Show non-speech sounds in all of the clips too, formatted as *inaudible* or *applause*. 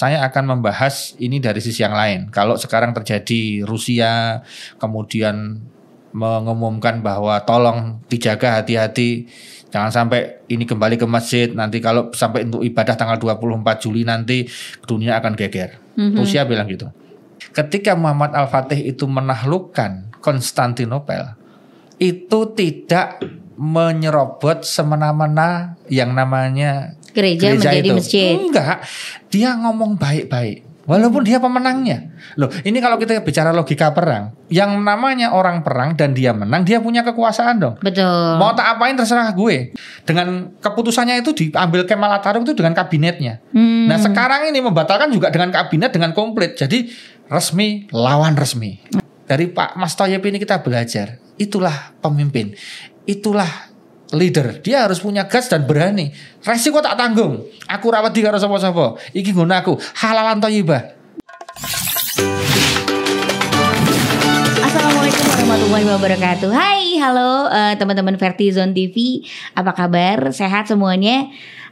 saya akan membahas ini dari sisi yang lain. Kalau sekarang terjadi Rusia kemudian mengumumkan bahwa tolong dijaga hati-hati jangan sampai ini kembali ke masjid nanti kalau sampai untuk ibadah tanggal 24 Juli nanti dunia akan geger. Mhm. Rusia bilang gitu. Ketika Muhammad Al-Fatih itu menaklukkan Konstantinopel itu tidak menyerobot semena-mena yang namanya Gereja, menjadi itu. masjid. Enggak, dia ngomong baik-baik. Walaupun dia pemenangnya. Loh, ini kalau kita bicara logika perang, yang namanya orang perang dan dia menang, dia punya kekuasaan dong. Betul. Mau tak apain terserah gue. Dengan keputusannya itu diambil Kemal Atatürk itu dengan kabinetnya. Hmm. Nah, sekarang ini membatalkan juga dengan kabinet dengan komplit. Jadi resmi lawan resmi. Dari Pak Mas Toyib ini kita belajar. Itulah pemimpin. Itulah leader. Dia harus punya gas dan berani. Resiko tak tanggung. Aku rawat di karo sapa-sapa. Iki nggon aku halalan Toyibah. Assalamualaikum warahmatullahi wabarakatuh. Hai, halo eh, teman-teman Vertizon TV. Apa kabar? Sehat semuanya?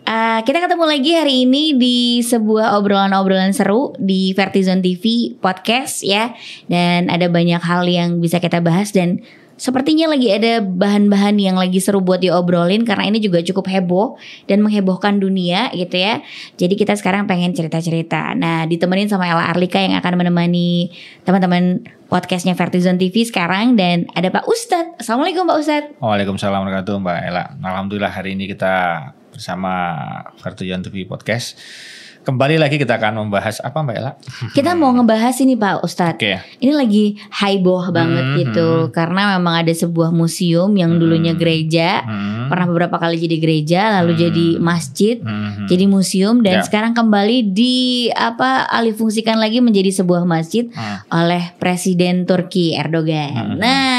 Eh, kita ketemu lagi hari ini di sebuah obrolan-obrolan seru di Vertizon TV podcast ya. Dan ada banyak hal yang bisa kita bahas dan Sepertinya lagi ada bahan-bahan yang lagi seru buat diobrolin karena ini juga cukup heboh dan menghebohkan dunia gitu ya. Jadi kita sekarang pengen cerita-cerita. Nah, ditemenin sama Ella Arlika yang akan menemani teman-teman podcastnya Vertizon TV sekarang dan ada Pak Ustadz. Assalamualaikum Pak Ustadz. Waalaikumsalam warahmatullahi wabarakatuh Mbak Ella. Alhamdulillah hari ini kita bersama Vertujan TV Podcast. Kembali lagi kita akan membahas apa Mbak Ella? Kita mau ngebahas ini Pak Ustadz. Oke. Ini lagi heboh banget Hmm, gitu karena memang ada sebuah museum yang dulunya Hmm. gereja, Hmm. pernah beberapa kali jadi gereja, lalu Hmm. jadi masjid, Hmm. jadi museum dan Ya. sekarang kembali di apa alih fungsikan lagi menjadi sebuah masjid Hmm. oleh Presiden Turki Erdogan. Hmm. Nah,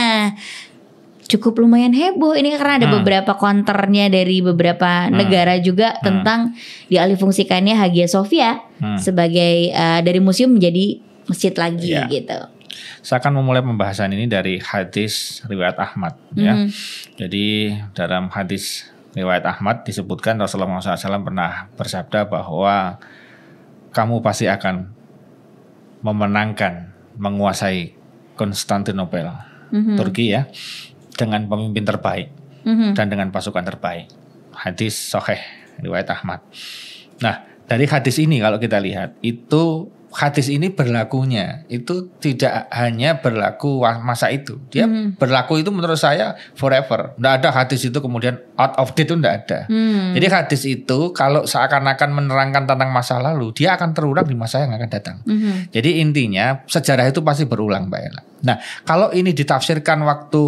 cukup lumayan heboh ini karena ada Hmm. beberapa konternya dari beberapa negara juga tentang dialihfungsikannya Hagia Sophia Hmm. sebagai eh, dari museum menjadi masjid lagi Ya. gitu. Saya akan memulai pembahasan ini dari hadis riwayat Ahmad ya. Mhm. Jadi dalam hadis riwayat Ahmad disebutkan Rasulullah SAW pernah bersabda bahwa kamu pasti akan memenangkan, menguasai Konstantinopel, Mhm. Turki ya, dengan pemimpin terbaik Mhm. dan dengan pasukan terbaik. Hadis Soheh riwayat Ahmad. Nah dari hadis ini kalau kita lihat itu hadis ini berlakunya itu tidak hanya berlaku masa itu. Dia Mhm. berlaku itu menurut saya forever. Tidak ada hadis itu kemudian out of date itu tidak ada. Hmm. Jadi hadis itu kalau seakan-akan menerangkan tentang masa lalu, dia akan terulang di masa yang akan datang. Mhm. Jadi intinya sejarah itu pasti berulang, Mbak Ella. Nah, kalau ini ditafsirkan waktu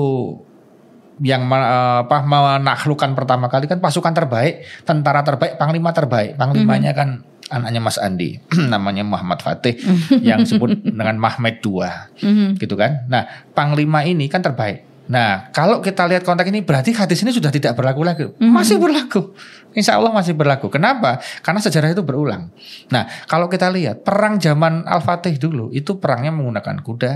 yang eh, apa menaklukkan pertama kali kan pasukan terbaik, tentara terbaik, panglima terbaik. Panglimanya kan anaknya Mas Andi, *clears throat* namanya Muhammad Fatih yang disebut dengan Mahmed II, Mhm. gitu kan. Nah, panglima ini kan terbaik. Nah, kalau kita lihat konteks ini berarti hadis ini sudah tidak berlaku lagi. Masih berlaku. Insya Allah masih berlaku. Kenapa? Karena sejarah itu berulang. Nah, kalau kita lihat perang zaman Al-Fatih dulu itu perangnya menggunakan kuda,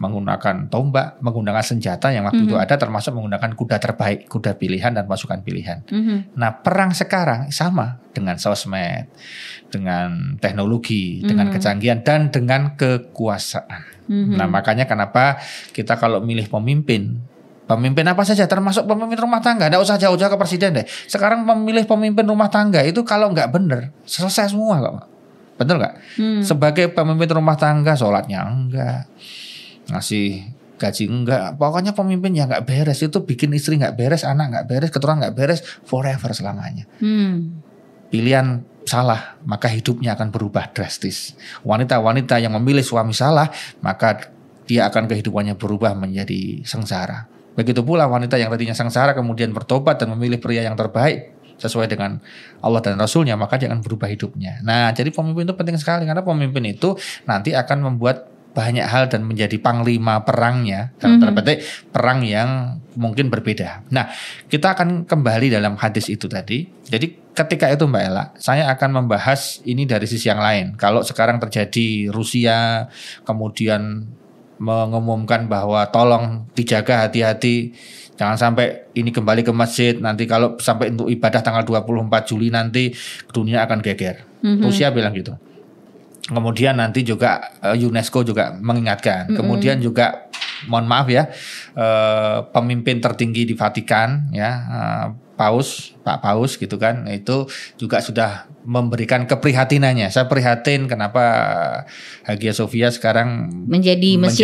menggunakan tombak, menggunakan senjata yang waktu itu ada termasuk menggunakan kuda terbaik, kuda pilihan dan pasukan pilihan. Mhm. Nah, perang sekarang sama dengan sosmed, dengan teknologi, dengan Mhm. kecanggihan dan dengan kekuasaan. Mhm. Nah, makanya kenapa kita kalau milih pemimpin, pemimpin apa saja termasuk pemimpin rumah tangga, enggak usah jauh-jauh ke presiden deh. Sekarang memilih pemimpin rumah tangga itu kalau nggak bener selesai semua kok. Betul nggak? Hmm. Sebagai pemimpin rumah tangga sholatnya enggak, ngasih gaji enggak, pokoknya pemimpin yang nggak beres itu bikin istri nggak beres, anak nggak beres, keturunan nggak beres, forever selamanya Hmm. pilihan salah, maka hidupnya akan berubah drastis. Wanita-wanita yang memilih suami salah, maka dia akan kehidupannya berubah menjadi sengsara. Begitu pula wanita yang tadinya sengsara kemudian bertobat dan memilih pria yang terbaik sesuai dengan Allah dan Rasulnya, maka dia akan berubah hidupnya. Nah, jadi pemimpin itu penting sekali karena pemimpin itu nanti akan membuat banyak hal dan menjadi panglima perangnya dalam tanda petik perang yang mungkin berbeda. Nah, kita akan kembali dalam hadis itu tadi. Jadi ketika itu Mbak Ella, saya akan membahas ini dari sisi yang lain. Kalau sekarang terjadi Rusia kemudian mengumumkan bahwa tolong dijaga hati-hati jangan sampai ini kembali ke masjid nanti kalau sampai untuk ibadah tanggal 24 Juli nanti dunia akan geger. Mhm. Rusia bilang gitu. Kemudian nanti juga eh, UNESCO juga mengingatkan. Kemudian juga mohon maaf ya eh, pemimpin tertinggi di Vatikan ya eh, Paus Pak Paus gitu kan itu juga sudah memberikan keprihatinannya. Saya prihatin kenapa Hagia Sophia sekarang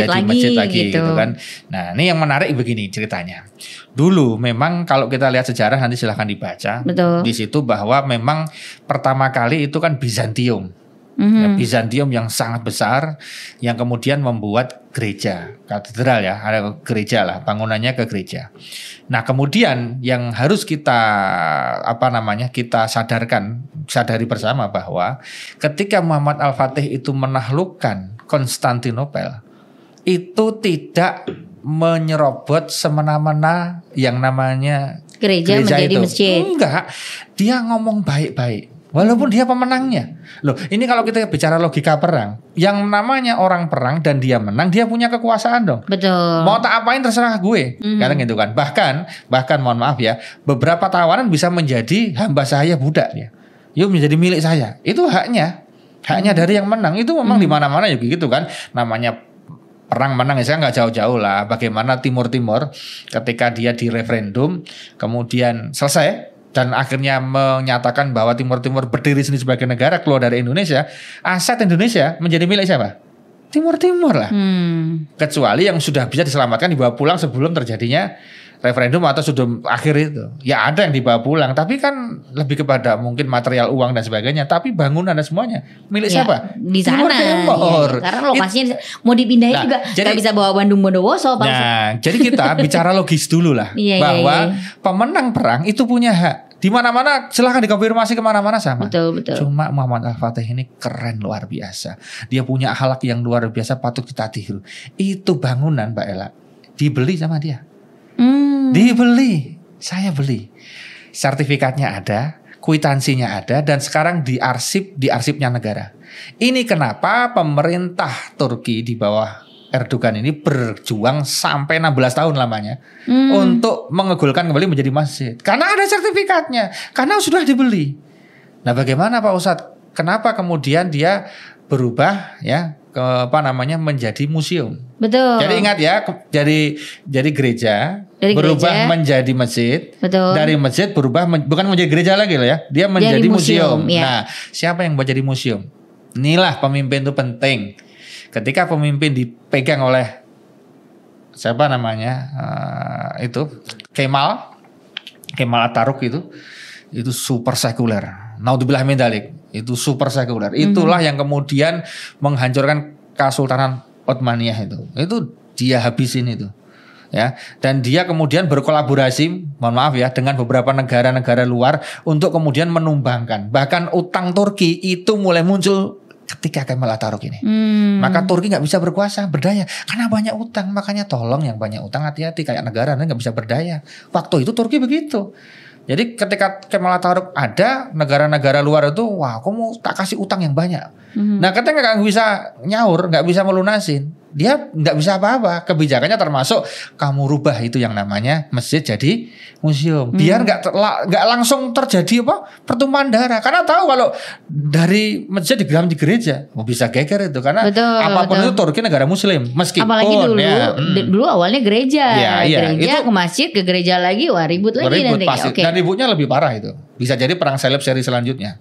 Menjadi masjid lagi, gitu. kan. Nah, ini yang menarik begini ceritanya. Dulu memang kalau kita lihat sejarah nanti silahkan dibaca. Betul. Di situ bahwa memang pertama kali itu kan Bizantium. Mhm. Ya, Bizantium yang sangat besar yang kemudian membuat gereja, katedral ya, ada gereja lah, bangunannya ke gereja. Nah, kemudian yang harus kita apa namanya? kita sadarkan, sadari bersama bahwa ketika Muhammad Al-Fatih itu menaklukkan Konstantinopel, itu tidak menyerobot semena-mena yang namanya Gereja, menjadi itu. masjid. Enggak, dia ngomong baik-baik. Walaupun dia pemenangnya. Loh, ini kalau kita bicara logika perang, yang namanya orang perang dan dia menang, dia punya kekuasaan dong. Betul. Mau tak apain terserah gue. Mhm. Kadang gitu kan. Bahkan bahkan mohon maaf ya, beberapa tawanan bisa menjadi hamba saya budak ya. Yuk menjadi milik saya. Itu haknya. Haknya dari yang menang. Itu memang di mana-mana ya gitu kan. Namanya perang menang ya saya nggak jauh-jauh lah bagaimana Timur Timur ketika dia di referendum kemudian selesai dan akhirnya menyatakan bahwa Timur Timur berdiri sendiri sebagai negara keluar dari Indonesia aset Indonesia menjadi milik siapa Timur Timur lah Hmm. kecuali yang sudah bisa diselamatkan dibawa pulang sebelum terjadinya referendum atau sudah akhir itu. Ya ada yang dibawa pulang, tapi kan lebih kepada mungkin material uang dan sebagainya, tapi bangunan dan semuanya milik Ya, siapa? Di sana. Timur Timur. Iya, karena lokasinya di- mau dipindahin Nah, juga jadi- bisa bawa Bandung Bondowoso. Nah, jadi kita bicara logis dulu lah *laughs* Iya, iya, bahwa iya. pemenang perang itu punya hak. Di mana-mana silahkan dikonfirmasi ke mana-mana sama. Betul, betul. Cuma Muhammad Al-Fatih ini keren luar biasa. Dia punya akhlak yang luar biasa patut kita tiru. Itu bangunan Mbak Ella dibeli sama dia. Hmm. Dibeli, saya beli. Sertifikatnya ada, kwitansinya ada dan sekarang diarsip di arsipnya negara. Ini kenapa pemerintah Turki di bawah Erdogan ini berjuang sampai 16 tahun lamanya Hmm. untuk mengegulkan kembali menjadi masjid. Karena ada sertifikatnya, karena sudah dibeli. Nah, bagaimana Pak Ustadz? Kenapa kemudian dia berubah ya ke apa namanya menjadi museum? Betul. Jadi ingat ya, ke- jadi jadi gereja Dari berubah gereja. menjadi masjid. Betul. Dari masjid berubah men- bukan menjadi gereja lagi loh ya, dia menjadi museum, museum. ya. Nah, siapa yang buat jadi museum? Inilah pemimpin itu penting. Ketika pemimpin dipegang oleh siapa namanya eh, itu Kemal Kemal Ataruk itu itu super sekuler. Naudzubillah min dalik. Itu super sekuler. Itulah yang kemudian menghancurkan Kesultanan Utsmaniyah itu. Itu dia habisin itu. Ya, dan dia kemudian berkolaborasi, mohon maaf ya, dengan beberapa negara-negara luar untuk kemudian menumbangkan. Bahkan utang Turki itu mulai muncul ketika Kemal Atatürk ini. Hmm. Maka Turki nggak bisa berkuasa, berdaya karena banyak utang. Makanya tolong yang banyak utang hati-hati kayak negara nanti nggak bisa berdaya. Waktu itu Turki begitu. Jadi ketika Kemal Atatürk ada, negara-negara luar itu, wah, kamu mau tak kasih utang yang banyak. Mhm. Nah, ketika nggak bisa nyaur, nggak bisa melunasin, dia nggak bisa apa-apa. Kebijakannya termasuk kamu rubah itu yang namanya masjid jadi museum. Biar nggak terla- nggak langsung terjadi apa pertumpahan darah. Karena tahu kalau dari masjid digeram di gereja, oh, bisa geger itu. Karena Betul, apa pun betul. itu Turki negara Muslim, meskipun Apalagi dulu, ya, hmm. dulu awalnya gereja, Iya, iya, gereja itu- ke masjid, ke gereja lagi, wah ribut lagi ribut nanti. pasti. Oke. Dan ributnya lebih parah itu. Bisa jadi perang salib seri selanjutnya.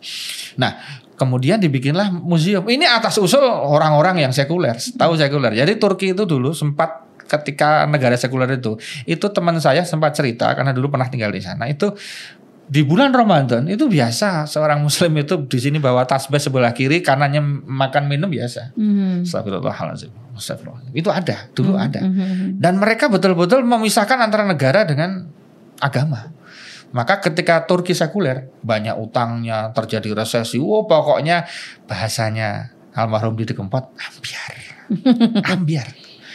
Nah, kemudian dibikinlah museum. Ini atas usul orang-orang yang sekuler, tahu sekuler. Jadi Turki itu dulu sempat ketika negara sekuler itu, itu teman saya sempat cerita karena dulu pernah tinggal di sana. Itu di bulan Ramadan itu biasa seorang muslim itu di sini bawa tasbih sebelah kiri kanannya makan minum biasa. Astagfirullah. Itu ada, dulu ada. Mhm. Dan mereka betul-betul memisahkan antara negara dengan agama. Maka ketika Turki sekuler, banyak utangnya, terjadi resesi. Oh, pokoknya bahasanya almarhum Didi Kempot, ambiar. *laughs* ambiar.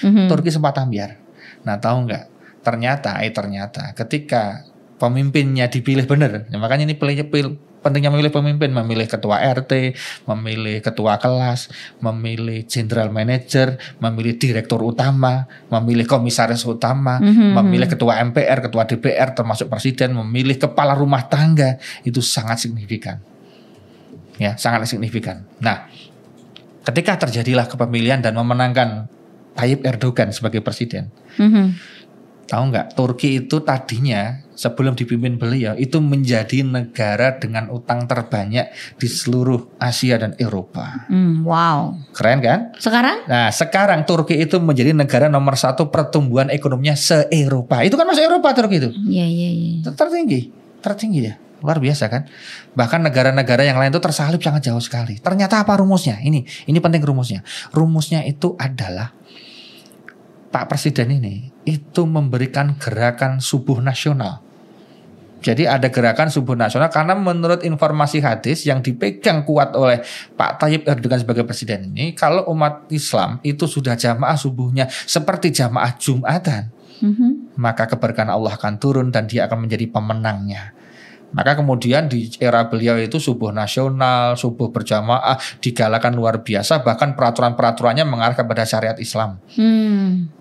Mhm. Turki sempat ambiar. Nah, tahu nggak? Ternyata, eh ternyata ketika pemimpinnya dipilih benar, ya, makanya ini pilih, pil- pentingnya memilih pemimpin, memilih ketua RT, memilih ketua kelas, memilih general manager, memilih direktur utama, memilih komisaris utama, Mhm. memilih ketua MPR, ketua DPR, termasuk presiden, memilih kepala rumah tangga, itu sangat signifikan. Ya, sangat signifikan. Nah, ketika terjadilah kepemilian dan memenangkan Tayyip Erdogan sebagai presiden. Mhm. Tahu nggak Turki itu tadinya sebelum dipimpin beliau itu menjadi negara dengan utang terbanyak di seluruh Asia dan Eropa. Hmm, wow. Keren kan? Sekarang? Nah sekarang Turki itu menjadi negara nomor satu pertumbuhan ekonominya se-Eropa. Itu kan masuk Eropa Turki itu. Iya, iya, iya. Ter- Tertinggi, tertinggi ya. Luar biasa kan? Bahkan negara-negara yang lain itu tersalip sangat jauh sekali. Ternyata apa rumusnya? Ini, ini penting rumusnya. Rumusnya itu adalah Pak Presiden ini itu memberikan gerakan subuh nasional. Jadi ada gerakan subuh nasional karena menurut informasi hadis yang dipegang kuat oleh Pak Tayyip Erdogan sebagai presiden ini, kalau umat Islam itu sudah jamaah subuhnya seperti jamaah Jumatan, Mhm. maka keberkahan Allah akan turun dan dia akan menjadi pemenangnya. Maka kemudian di era beliau itu subuh nasional, subuh berjamaah digalakan luar biasa, bahkan peraturan-peraturannya mengarah kepada syariat Islam. Hmm.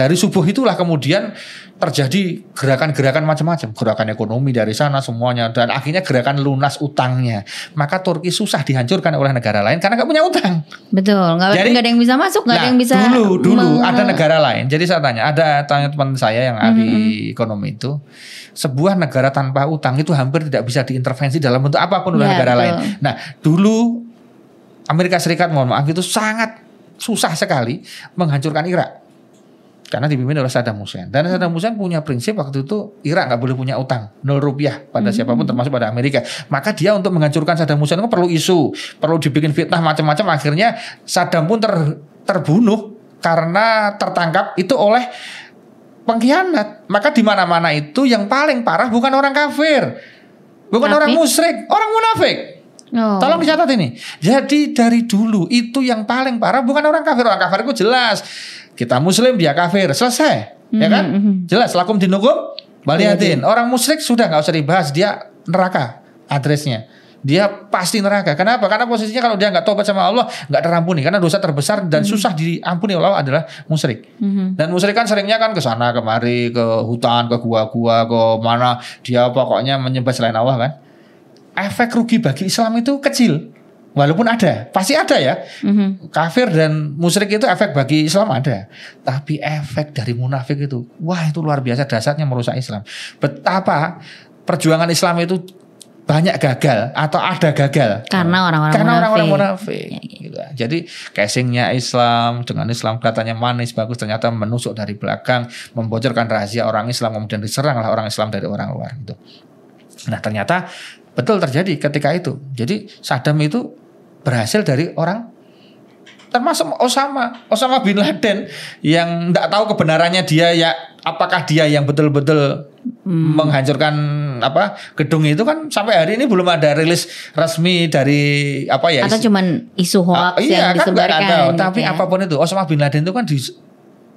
Dari subuh itulah kemudian terjadi gerakan-gerakan macam-macam, gerakan ekonomi dari sana semuanya dan akhirnya gerakan lunas utangnya. Maka Turki susah dihancurkan oleh negara lain karena nggak punya utang. Betul, nggak Jadi- nggak ada yang bisa masuk, nggak ada Nah, yang bisa dulu dulu ada negara lain. Jadi saya tanya, ada tanya teman saya yang ahli ekonomi itu, sebuah negara tanpa utang itu hampir tidak bisa diintervensi dalam bentuk apa pun oleh Ya, negara betul. lain. Nah, dulu Amerika Serikat mohon maaf itu sangat susah sekali menghancurkan Irak. Karena dipimpin oleh Saddam Hussein. Dan Saddam Hussein punya prinsip waktu itu Irak nggak boleh punya utang. Nol rupiah pada siapa pun termasuk pada Amerika. Maka dia untuk menghancurkan Saddam Hussein itu perlu isu. Perlu dibikin fitnah macam-macam. Akhirnya Saddam pun ter- terbunuh karena tertangkap itu oleh pengkhianat. Maka di mana-mana itu yang paling parah bukan orang kafir. Bukan Tapi? orang musyrik, orang munafik. Oh. Tolong dicatat ini. Jadi dari dulu itu yang paling parah bukan orang kafir. Orang kafir itu jelas. Kita muslim dia kafir. Selesai. Ya kan? Mhm, mhm. Jelas. Lakum dinukum baliatin. Orang musyrik sudah nggak usah dibahas. Dia neraka adresnya. Dia pasti neraka. Kenapa? Karena posisinya kalau dia nggak tobat sama Allah nggak terampuni. Karena dosa terbesar dan susah diampuni oleh Allah adalah musyrik. Mhm. Dan musyrik kan seringnya kan ke sana kemari ke hutan ke gua-gua ke mana dia pokoknya menyembah selain Allah kan. Efek rugi bagi Islam itu kecil. Walaupun ada, pasti ada ya. Mhm. Kafir dan musyrik itu efek bagi Islam ada. Tapi efek dari munafik itu, wah itu luar biasa dasarnya merusak Islam. Betapa perjuangan Islam itu banyak gagal atau ada gagal Karena orang-orang karena munafik. orang-orang munafik. gitu. Jadi casingnya Islam dengan Islam kelihatannya manis bagus ternyata menusuk dari belakang, membocorkan rahasia orang Islam kemudian diseranglah orang Islam dari orang luar gitu. Nah ternyata betul terjadi ketika itu. Jadi Saddam itu berhasil dari orang termasuk Osama, Osama bin Laden yang tidak tahu kebenarannya dia ya apakah dia yang betul-betul Hmm. menghancurkan apa gedung itu kan sampai hari ini belum ada rilis resmi dari apa ya Atau isi- cuman isu hoax Ah, yang iya kan nggak disebarkan. ada gitu tapi ya. apa pun itu Osama bin Laden itu kan di,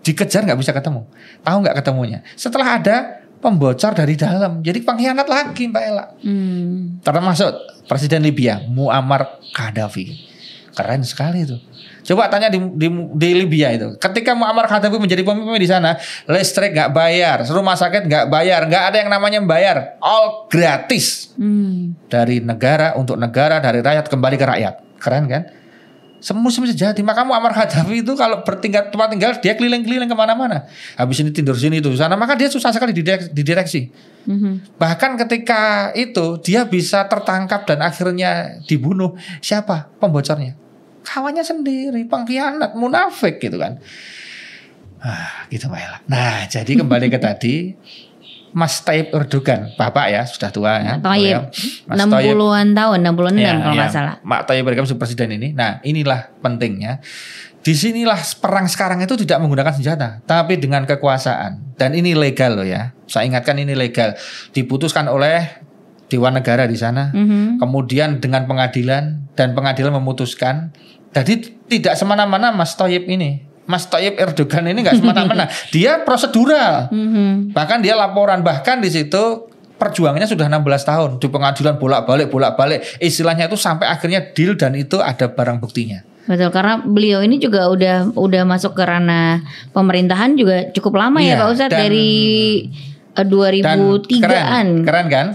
dikejar nggak bisa ketemu tahu nggak ketemunya setelah ada pembocor dari dalam. Jadi pengkhianat lagi Mbak Ella. Hmm. termasuk Presiden Libya Muammar Gaddafi. Keren sekali itu. Coba tanya di, di, di Libya itu. Ketika Muammar Gaddafi menjadi pemimpin di sana listrik nggak bayar rumah sakit nggak bayar nggak ada yang namanya bayar all gratis. Hmm. dari negara untuk negara dari rakyat kembali ke rakyat. Keren kan semua semua sejati. Maka Muammar Gaddafi itu kalau bertingkat tempat tinggal dia keliling-keliling ke mana-mana. Habis ini tidur sini itu sana. Maka dia susah sekali didirek- didireksi. Mhm. bahkan ketika itu dia bisa tertangkap dan akhirnya dibunuh. Siapa? Pembocornya. Kawannya sendiri pengkhianat munafik gitu kan. Ah gitu Mbak Ella. Nah jadi kembali ke *laughs* tadi Mas Tayyip Erdogan, Bapak ya, sudah tua ya. Tayyip. Tayyip 60-an tahun, 66 Ya, kalau nggak ya. salah. Mak Tayyip Erdogan sebagai presiden ini. Nah, inilah pentingnya. Di sinilah perang sekarang itu tidak menggunakan senjata, tapi dengan kekuasaan. Dan ini legal loh ya. Saya ingatkan ini legal. Diputuskan oleh Dewan Negara di sana. Mhm. Kemudian dengan pengadilan dan pengadilan memutuskan. Jadi tidak semena-mena Mas Tayyip ini. Mas Tayyip Erdogan ini nggak semena-mena. *laughs* Dia prosedural. Mhm. Bahkan dia laporan bahkan di situ perjuangannya sudah 16 tahun di pengadilan bolak-balik bolak-balik. Istilahnya itu sampai akhirnya deal dan itu ada barang buktinya. Betul karena beliau ini juga udah udah masuk ke ranah pemerintahan juga cukup lama Iya, ya Pak Ustadz dari eh, Dan 2003-an. keren, keren kan?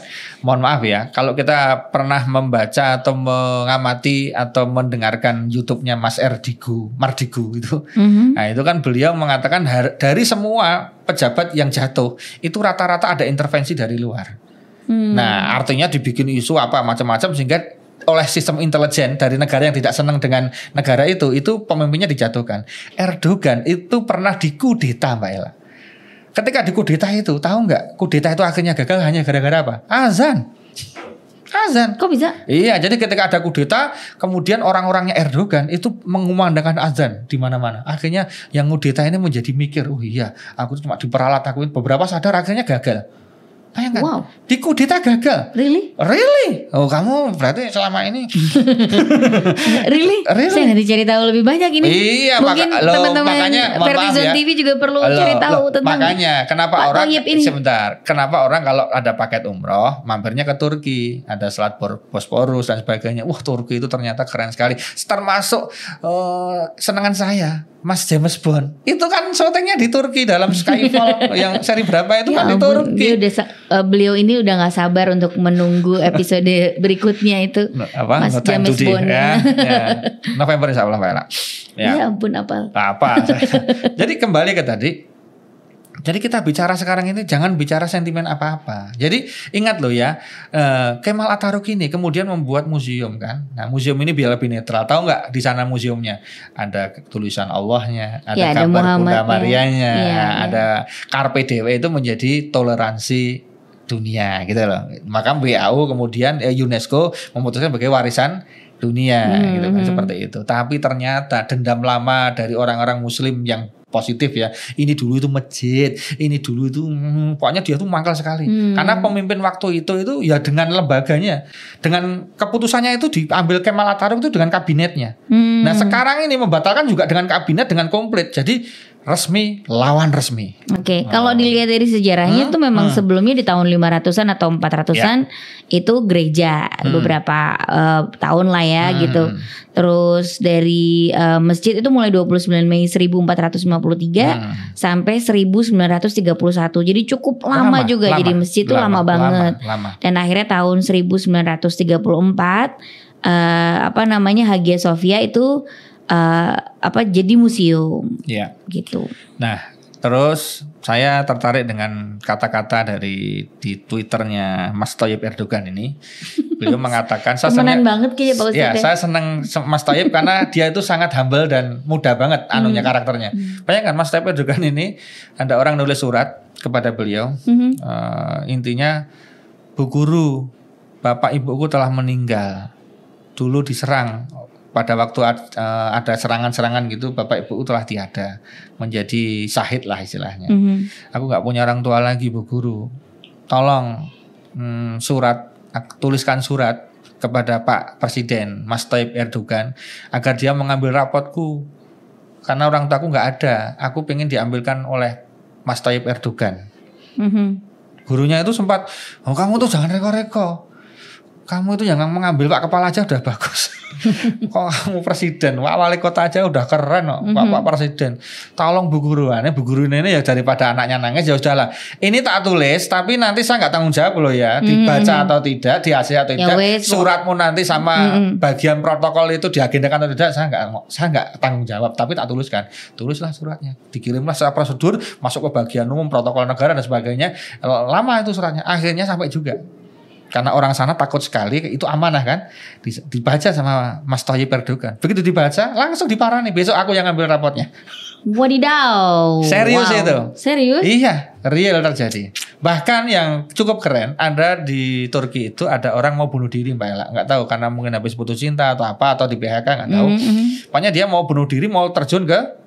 Mohon maaf ya, kalau kita pernah membaca atau mengamati atau mendengarkan YouTube-nya Mas Erdigu, Mardigu itu, Mhm. nah itu kan beliau mengatakan dari semua pejabat yang jatuh itu rata-rata ada intervensi dari luar. Hmm. Nah, artinya dibikin isu apa macam-macam sehingga oleh sistem intelijen dari negara yang tidak senang dengan negara itu, itu pemimpinnya dijatuhkan. Erdogan itu pernah dikudeta, Mbak Ella. Ketika dikudeta itu, tahu nggak? Kudeta itu akhirnya gagal hanya gara-gara apa? Azan. Azan. Kok bisa? Iya, jadi ketika ada kudeta, kemudian orang-orangnya Erdogan itu mengumandangkan azan di mana-mana. Akhirnya yang kudeta ini menjadi mikir, oh iya, aku cuma diperalat aku beberapa sadar akhirnya gagal. Bayangkan, Wow. di kudeta gagal. Really? Really? Oh kamu berarti selama ini *laughs* Really? Really? Saya nanti cari tahu lebih banyak ini. Iya, Mungkin maka- teman-teman Vertizon ya. TV juga perlu Loh, cari tahu loh, tentang makanya kenapa Pak orang ini. sebentar kenapa orang kalau ada paket umroh mampirnya ke Turki ada selat Bosporus dan sebagainya wah Turki itu ternyata keren sekali termasuk eh, senangan saya Mas James Bond itu kan syutingnya di Turki dalam Skyfall *laughs* yang seri berapa itu Ya kan di ampun, Turki dia udah eh, beliau ini udah nggak sabar untuk menunggu episode *laughs* berikutnya itu. No, apa Mas No James Bond. ya, ya. *laughs* November insya Allah. Ya, ya ampun apal. apa jadi kembali ke tadi jadi kita bicara sekarang ini jangan bicara sentimen apa-apa. Jadi ingat loh ya, eh, Kemal Atatürk ini kemudian membuat museum kan. Nah museum ini biar lebih netral. Tahu nggak di sana museumnya ada tulisan Allahnya, ada Ya, ada gambar Bunda Muhammadnya. Marianya, Iya, iya. ada Carpe Dewe itu menjadi toleransi dunia gitu loh. Maka WHO kemudian eh, UNESCO memutuskan sebagai warisan dunia Hmm, gitu kan hmm. seperti itu. Tapi ternyata dendam lama dari orang-orang muslim yang positif ya. Ini dulu itu masjid, ini dulu itu hmm, pokoknya dia tuh mangkal sekali. Hmm. Karena pemimpin waktu itu itu ya dengan lembaganya, dengan keputusannya itu diambil Kemal Atatürk itu dengan kabinetnya. Hmm. Nah, sekarang ini membatalkan juga dengan kabinet dengan komplit. Jadi resmi lawan resmi. Oke, kalau dilihat dari sejarahnya Hmm, tuh memang hmm. sebelumnya di tahun 500-an atau 400-an itu gereja beberapa eh, tahun lah ya Hmm. gitu. Terus dari eh, masjid itu mulai 29 Mei 1453 Hmm. sampai 1931. Jadi cukup lama, juga jadi masjid itu lama, banget. Lama. Dan akhirnya tahun 1934 eh, apa namanya Hagia Sophia itu eh, apa jadi museum Iya. gitu. Nah, terus saya tertarik dengan kata-kata dari di Twitternya Mas Tayyip Erdogan ini. Beliau *laughs* mengatakan saya senang banget kayaknya Pak Ustadz Ya, ya. saya senang se- Mas Tayyip karena dia itu sangat humble dan mudah banget anunya Hmm. karakternya. Bayangkan Mas Tayyip Erdogan ini ada orang nulis surat kepada beliau. Mhm. Eh, intinya Bu Guru, Bapak Ibuku telah meninggal. Dulu diserang pada waktu eh, ada serangan-serangan gitu, Bapak Ibuku telah tiada, menjadi syahid lah istilahnya. Mhm. Aku nggak punya orang tua lagi, Bu Guru. Tolong hmm, surat, tuliskan surat kepada Pak Presiden Mas Tayyip Erdogan agar dia mengambil rapotku karena orang tuaku nggak ada. Aku pengen diambilkan oleh Mas Tayyip Erdogan. Mhm. Gurunya itu sempat, oh kamu tuh jangan reko-reko. Kamu itu jangan mengambil Pak Kepala aja udah bagus. *laughs* *laughs* Kok kamu presiden, Pak Wali Kota aja udah keren kok, Pak, Mhm. Pak Presiden. Tolong Bu Guru, ini Bu Guru ini ya daripada anaknya nangis ya udahlah. Ini tak tulis, tapi nanti saya nggak tanggung jawab loh ya, dibaca Mhm. atau tidak, di atau Ya tidak. wes, Suratmu nanti sama Mhm. bagian protokol itu diagendakan atau tidak, saya nggak saya nggak tanggung jawab, tapi tak tuliskan. Tulislah suratnya, dikirimlah secara prosedur, masuk ke bagian umum protokol negara dan sebagainya. Lama itu suratnya, akhirnya sampai juga. Karena orang sana takut sekali, itu amanah kan, Di- dibaca sama Mas Tayyip Erdogan. Begitu dibaca, langsung diparani. Besok aku yang ngambil rapotnya. Wadidaw. Serius Wow. itu? Serius? Iya, real terjadi. Bahkan yang cukup keren, ada di Turki itu ada orang mau bunuh diri Mbak Ella. Nggak tahu karena mungkin habis putus cinta atau apa atau di PHK nggak tahu. Mhm, mhm. Pokoknya dia mau bunuh diri, mau terjun ke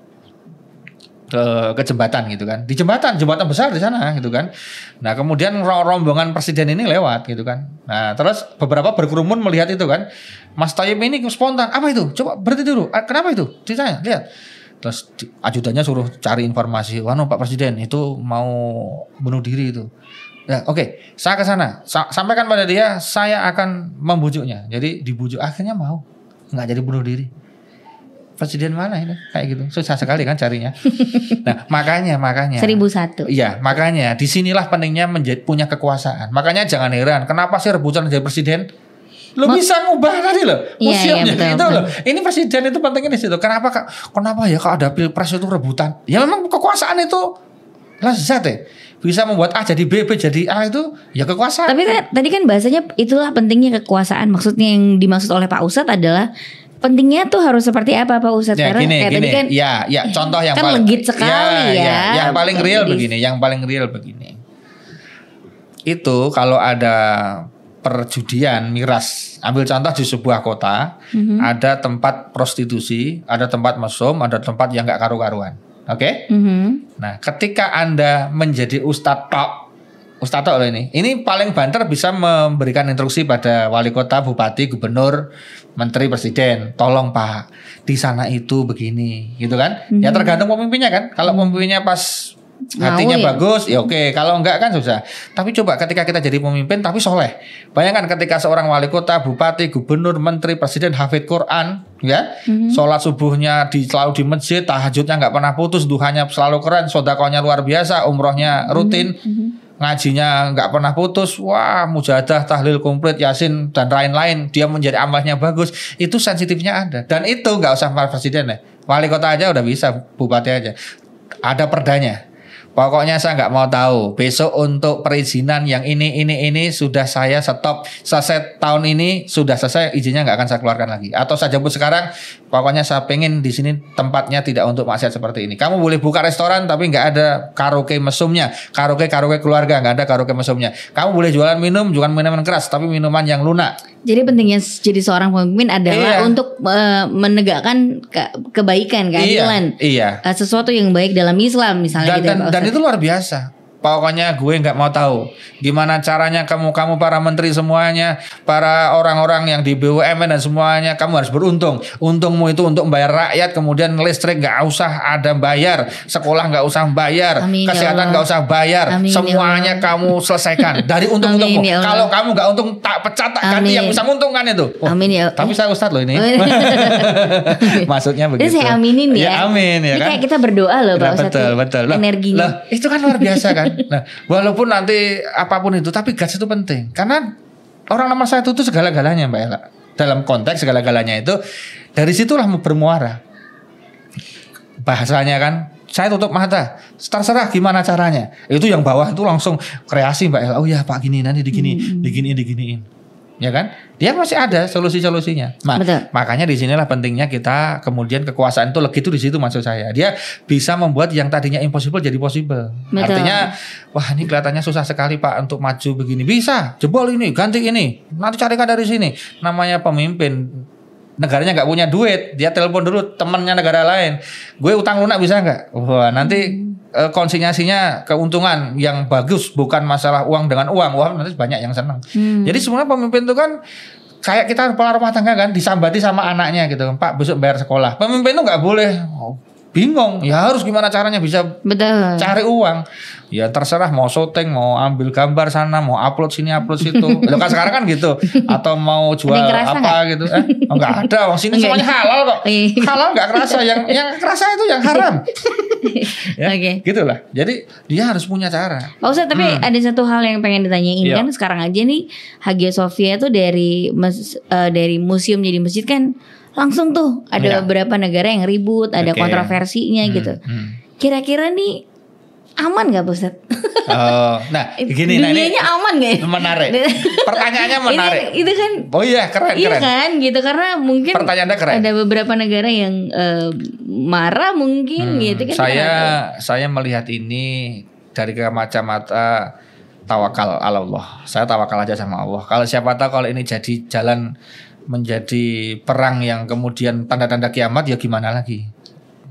ke, ke jembatan gitu kan. Di jembatan, jembatan besar di sana gitu kan. Nah, kemudian ro- rombongan presiden ini lewat gitu kan. Nah, terus beberapa berkerumun melihat itu kan. Mas Tayyip ini spontan, apa itu? Coba berhenti dulu. "Ah, Kenapa itu? Ditanya, lihat. Terus ajudannya suruh cari informasi. Wah, Pak Presiden itu mau bunuh diri itu. Ya, oke, saya ke sana. Sa- sampaikan pada dia, saya akan membujuknya. Jadi dibujuk akhirnya mau. Nggak jadi bunuh diri. Presiden mana ini kayak gitu susah sekali kan carinya *laughs* nah makanya makanya Seribu satu. Iya, makanya di sinilah pentingnya menjadi punya kekuasaan. Makanya jangan heran, kenapa sih rebutan jadi presiden? Lo Ma- bisa ngubah tadi loh, Iya, museumnya iya, betul, itu loh. Ini presiden itu pentingnya di situ. Kenapa kak? Kenapa ya kalau ada pilpres itu rebutan? Ya memang kekuasaan itu lezat ya. Bisa membuat A jadi B, B jadi A itu ya kekuasaan. Tapi kan, tadi kan bahasanya itulah pentingnya kekuasaan. Maksudnya yang dimaksud oleh Pak Ustadz adalah pentingnya tuh harus seperti apa Pak Ustadz? Ya Karena gini, kayak gini. tadi kan ya, ya *clears throat* contoh yang kan paling legit sekali ya. Yang paling real Jadi- begini, yang paling real begini. Itu kalau ada perjudian miras, ambil contoh di sebuah kota, Mhm. ada tempat prostitusi, ada tempat mesum, ada tempat yang nggak karu-karuan. Oke? Mhm. Nah, ketika Anda menjadi ustadz tok, ustadz tok loh ini. Ini paling banter bisa memberikan instruksi pada wali kota, bupati, gubernur, menteri, presiden. Tolong Pak, di sana itu begini, gitu kan? Ya tergantung pemimpinnya kan. Kalau pemimpinnya pas hatinya Mau ya. bagus, ya oke. Kalau enggak kan susah. Tapi coba ketika kita jadi pemimpin tapi soleh. Bayangkan ketika seorang wali kota, bupati, gubernur, menteri, presiden hafid Quran, ya, sholat subuhnya di selalu di masjid, tahajudnya nggak pernah putus, duhanya selalu keren, sodakonya luar biasa, umrohnya rutin, ngajinya nggak pernah putus, wah mujahadah, tahlil komplit, yasin dan lain-lain, dia menjadi amalnya bagus, itu sensitifnya ada. Dan itu nggak usah presiden ya, wali kota aja udah bisa, bupati aja, ada perdanya. Pokoknya saya nggak mau tahu. Besok untuk perizinan yang ini ini ini sudah saya stop. Selesai tahun ini sudah selesai izinnya nggak akan saya keluarkan lagi. Atau saya jemput sekarang. Pokoknya saya pengen di sini tempatnya tidak untuk maksiat seperti ini. Kamu boleh buka restoran tapi nggak ada karaoke mesumnya. Karaoke karaoke keluarga nggak ada karaoke mesumnya. Kamu boleh jualan minum jualan minuman keras tapi minuman yang lunak. Jadi pentingnya jadi seorang pemimpin adalah Iya. untuk eh, menegakkan ke- kebaikan, keadilan. Iya. Iya. Eh, sesuatu yang baik dalam Islam misalnya dan, gitu ya, dan, dan itu luar biasa pokoknya gue nggak mau tahu gimana caranya kamu kamu para menteri semuanya para orang-orang yang di BUMN dan semuanya kamu harus beruntung. Untungmu itu untuk membayar rakyat kemudian listrik nggak usah ada bayar sekolah nggak usah bayar Amin, ya kesehatan nggak usah bayar. Amin, ya semuanya kamu selesaikan dari *laughs* untung-untungmu. Ya kalau kamu nggak untung tak pecat tak ganti yang bisa menguntungkan itu. Oh, Amin, ya- tapi saya ustadz loh ini. *laughs* *laughs* Maksudnya begitu. saya aminin ya. ya. amin ya Ini kan? kayak kita berdoa loh Pak Nah, Ustadz. betul betul. Loh, Energinya. loh, itu kan luar biasa kan nah walaupun nanti apa pun itu tapi gas itu penting. Karena orang nomor satu itu segala-galanya mbak Ella. Dalam konteks segala-galanya itu dari situlah bermuara. Bahasanya kan saya tutup mata terserah gimana caranya. Itu yang bawah itu langsung kreasi mbak Ella. Oh ya pak gini nanti digini Hmm. diginiin diginiin ya kan? Dia masih ada solusi-solusinya. Ma- Betul. makanya di sinilah pentingnya kita kemudian kekuasaan itu legi itu di situ maksud saya. Dia bisa membuat yang tadinya impossible jadi possible. Betul. artinya wah ini kelihatannya susah sekali pak untuk maju begini. Bisa jebol ini ganti ini. Nanti carikan dari sini. Namanya pemimpin negaranya nggak punya duit dia telepon dulu temennya negara lain. Gue utang lunak bisa nggak? Wah nanti eh, konsinyasinya keuntungan yang bagus bukan masalah uang dengan uang. Wah nanti banyak yang senang Hmm. jadi sebenarnya pemimpin itu kan kayak kita kepala rumah tangga kan disambati sama anaknya gitu. Pak besok bayar sekolah. Pemimpin itu nggak boleh bingung. Ya harus gimana caranya bisa Betul. cari uang? Ya terserah mau syuting mau ambil gambar sana mau upload sini upload situ. *laughs* Loh, kan sekarang kan gitu. Atau mau jual apa gitu eh? Oh, nggak ada. Wong sini Enggak. semuanya halal kok. Iya. halal nggak kerasa. Yang yang kerasa itu yang haram. *laughs* Ya Oke. gitulah. Jadi dia harus punya cara. Pak Ustadz tapi ada satu hal yang pengen ditanyain. Hmm. Iya. kan sekarang aja nih Hagia Sophia tuh dari mes- eh, dari museum jadi masjid kan langsung tuh ada Iya. beberapa negara yang ribut, ada Oke. kontroversinya Hmm, gitu. hmm. Kira-kira nih aman Pak Ustadz? Oh, nah *laughs* gini nah ini Dunianya aman nggak? ya? menarik *laughs* pertanyaannya menarik Ini, *laughs* itu kan oh iya keren Iya keren kan gitu karena mungkin Pertanyaannya keren. ada beberapa negara yang eh, marah mungkin Hmm, gitu kan. saya tahu. saya melihat ini dari kacamata tawakal Allah. Saya tawakal aja sama Allah. Kalau siapa tahu kalau ini jadi jalan menjadi perang yang kemudian tanda-tanda kiamat ya gimana lagi?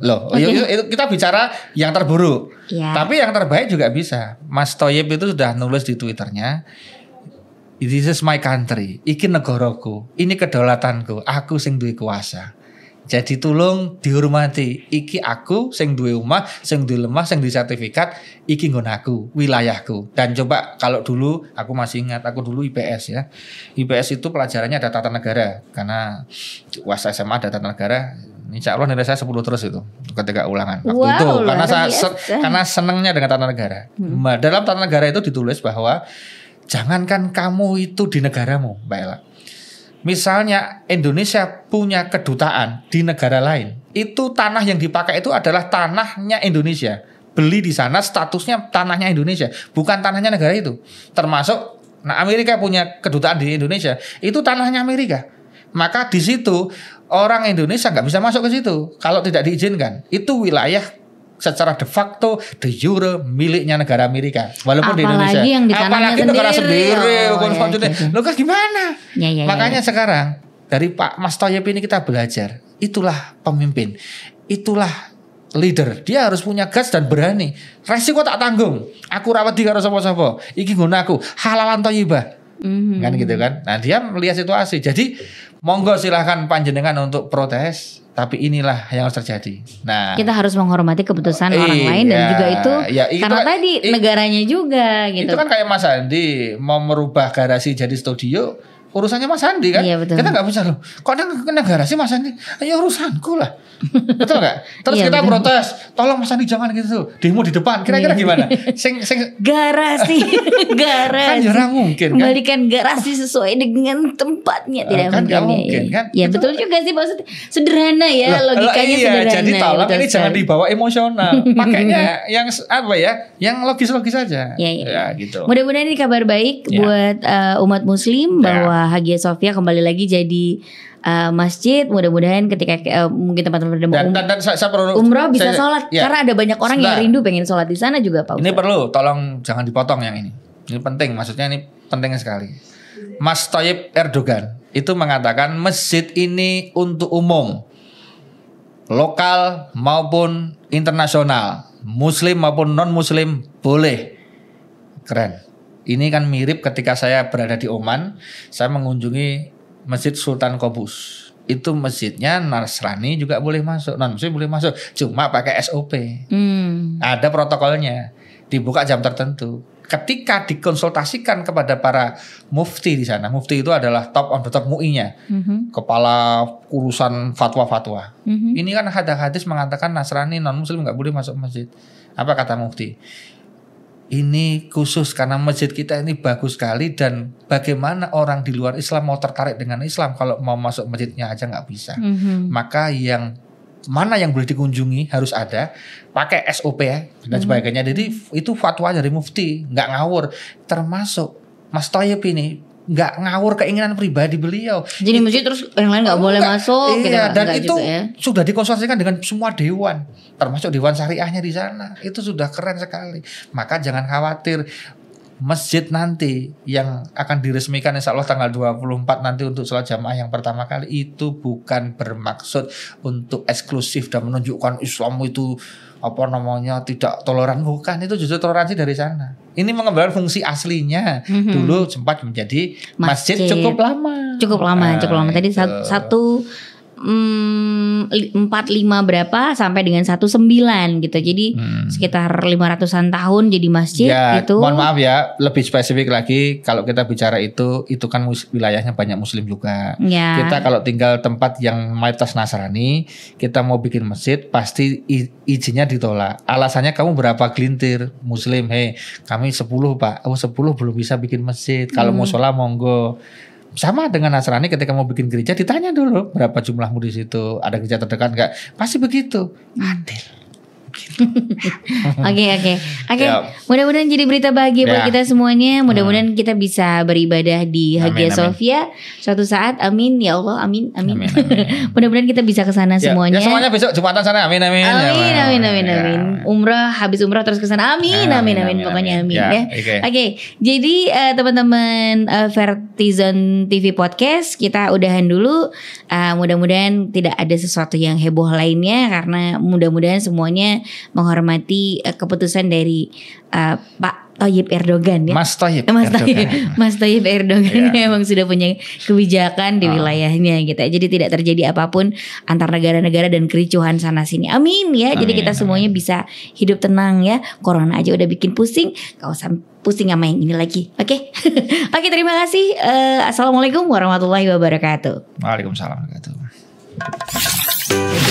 Loh, Oke. itu, itu kita bicara yang terburuk. Ya. Tapi yang terbaik juga bisa. Mas Toyib itu sudah nulis di Twitternya, This is my country, iki negaraku, ini kedaulatanku, aku sing duwe kuasa. Jadi tolong dihormati. Iki aku sing duwe omah, sing duwe lemah, sing duwe sertifikat, iki nggon aku, wilayahku. Dan coba kalau dulu aku masih ingat aku dulu IPS ya. IPS itu pelajarannya ada tata negara karena was SMA ada tata negara. Insya Allah nilai saya 10 terus itu ketika ulangan waktu Wow, itu karena saya biasa. se- karena senangnya dengan tata negara. Nah, dalam tata negara itu ditulis bahwa jangankan kamu itu di negaramu, Mbak Ella. Misalnya Indonesia punya kedutaan di negara lain, itu tanah yang dipakai itu adalah tanahnya Indonesia. Beli di sana statusnya tanahnya Indonesia, bukan tanahnya negara itu. Termasuk nah Amerika punya kedutaan di Indonesia, itu tanahnya Amerika. Maka di situ orang Indonesia nggak bisa masuk ke situ kalau tidak diizinkan. Itu wilayah secara de facto de jure miliknya negara Amerika walaupun di Apalagi Indonesia yang di apalagi negara sendiri. sendiri Oh, bukan ya, maksudnya, gitu. Loh, kan gimana Ya, ya, ya, makanya ya. sekarang dari Pak Mas Toyib ini kita belajar itulah pemimpin itulah leader dia harus punya gas dan berani resiko tak tanggung aku rawat di karo sapa-sapa iki gunaku halalan toyibah Mhm. kan gitu kan. Nah dia melihat situasi. Jadi monggo silahkan panjenengan untuk protes, tapi inilah yang harus terjadi. Nah Kita harus menghormati keputusan orang Iya, lain dan juga itu ya, itu karena kan- tadi negaranya juga gitu. itu kan kayak Mas Andi mau merubah garasi jadi studio. Urusannya Mas Andi kan, Iya, betul. kita nggak bisa loh. Kok ada kena garasi Mas Andi? Ayo urusanku lah, betul nggak? Terus Iya, kita betul. protes, tolong Mas Andi jangan gitu, demo di depan. Kira-kira Iya. gimana? *laughs* Sing, sing, garasi, *laughs* kan garasi. jarang mungkin kan? Kembalikan garasi sesuai dengan tempatnya tidak kan mungkin, mungkin, ya, kan? ya Itu- betul juga sih maksudnya sederhana ya Lah, logikanya iya, sederhana Jadi tolong ini jangan sekali. dibawa emosional. *laughs* Pakainya yang apa ya? Yang logis-logis saja. Ya, ya. Ya, gitu. Mudah-mudahan ini kabar baik Ya. buat uh, umat muslim Ya. Bahwa Hagia Sophia kembali lagi jadi uh, masjid. Mudah-mudahan ketika uh, mungkin teman-teman Dan, um- dan, dan saya, saya perlu umroh bisa saya- sholat ya. karena ada banyak orang yang Sebentar. rindu pengen sholat di sana juga Pak. Ini Ustadz. perlu, tolong jangan dipotong yang ini. Ini penting, maksudnya ini penting sekali. Mas Tayyip Erdogan itu mengatakan masjid ini untuk umum, lokal maupun internasional, muslim maupun non muslim boleh. Keren. Ini kan mirip ketika saya berada di Oman, saya mengunjungi Masjid Sultan Qobus. Itu masjidnya Nasrani juga boleh masuk, non muslim boleh masuk, cuma pakai SOP. Hmm. Ada protokolnya. Dibuka jam tertentu. Ketika dikonsultasikan kepada para mufti di sana, mufti itu adalah top on the top MUI-nya, Mhm. kepala urusan fatwa-fatwa. Mhm. Ini kan ada hadis mengatakan Nasrani non Muslim nggak boleh masuk masjid. Apa kata mufti? Ini khusus karena masjid kita ini bagus sekali dan bagaimana orang di luar Islam mau tertarik dengan Islam kalau mau masuk masjidnya aja nggak bisa. Mhm. maka yang mana yang boleh dikunjungi harus ada pakai SOP ya dan sebagainya. Jadi itu fatwa dari mufti nggak ngawur. Termasuk Mas Toyib ini nggak ngawur keinginan pribadi beliau Jadi masjid terus yang lain nggak boleh Enggak, masuk gitu iya, Pak? dan Enggak itu ya. sudah dikonsultasikan dengan semua dewan termasuk dewan syariahnya di sana itu sudah keren sekali maka jangan khawatir masjid nanti yang akan diresmikan insya Allah tanggal 24 nanti untuk sholat jamaah yang pertama kali itu bukan bermaksud untuk eksklusif dan menunjukkan Islam itu apa namanya tidak toleran bukan itu justru toleransi dari sana ini mengembalikan fungsi aslinya Mhm. dulu sempat menjadi masjid, Masjid. cukup lama Cukup lama, Nah, cukup lama. Tadi itu. sat- satu mm, li- empat lima berapa sampai dengan satu sembilan gitu. Jadi Hmm. sekitar lima ratusan tahun jadi masjid ya, gitu. mohon maaf ya, lebih spesifik lagi kalau kita bicara itu, itu kan wilayahnya banyak Muslim juga. Ya. Kita kalau tinggal tempat yang mayoritas Nasrani, kita mau bikin masjid, pasti izinnya ditolak. Alasannya kamu berapa gelintir Muslim? Hei, kami 10 pak. Oh 10 belum bisa bikin masjid. Kalau Hmm. mau sholat monggo. Sama dengan Nasrani ketika mau bikin gereja ditanya dulu berapa jumlahmu di situ, ada gereja terdekat nggak? Pasti begitu. Adil. *laughs* Oke oke oke. Ya. Mudah-mudahan jadi berita bahagia buat Ya. kita semuanya. Mudah-mudahan kita bisa beribadah di Amin, Hagia amin. Sophia suatu saat. Amin ya Allah. Amin amin. Amin, amin. *laughs* Mudah-mudahan kita bisa ke sana Ya, semuanya. Ya, semuanya besok Jumatan sana. Amin amin. Ya, Amin amin amin Ya. amin. Umrah habis umrah terus ke sana. Amin Ya, amin amin. Pokoknya amin ya. Oke. Jadi eh, teman-teman eh, Vertizon TV Podcast kita udahan dulu. Eh, mudah-mudahan tidak ada sesuatu yang heboh lainnya karena mudah-mudahan semuanya menghormati eh, keputusan dari eh, Pak Tayyip Erdogan ya. Mas Tayyip. Eh, Mas Erdogan. Tayyip, *laughs* Mas Tayyip Erdogan Iya. *laughs* memang sudah punya kebijakan di Ah. wilayahnya gitu. Jadi tidak terjadi apa pun antar negara-negara dan kericuhan sana sini. Amin ya. Jadi Amin, kita semuanya bisa hidup tenang ya. Corona aja udah bikin pusing, gak usah pusing sama yang ini lagi. Oke. *laughs* Oke, terima kasih. Eh, Assalamualaikum warahmatullahi wabarakatuh. Waalaikumsalam warahmatullahi wabarakatuh.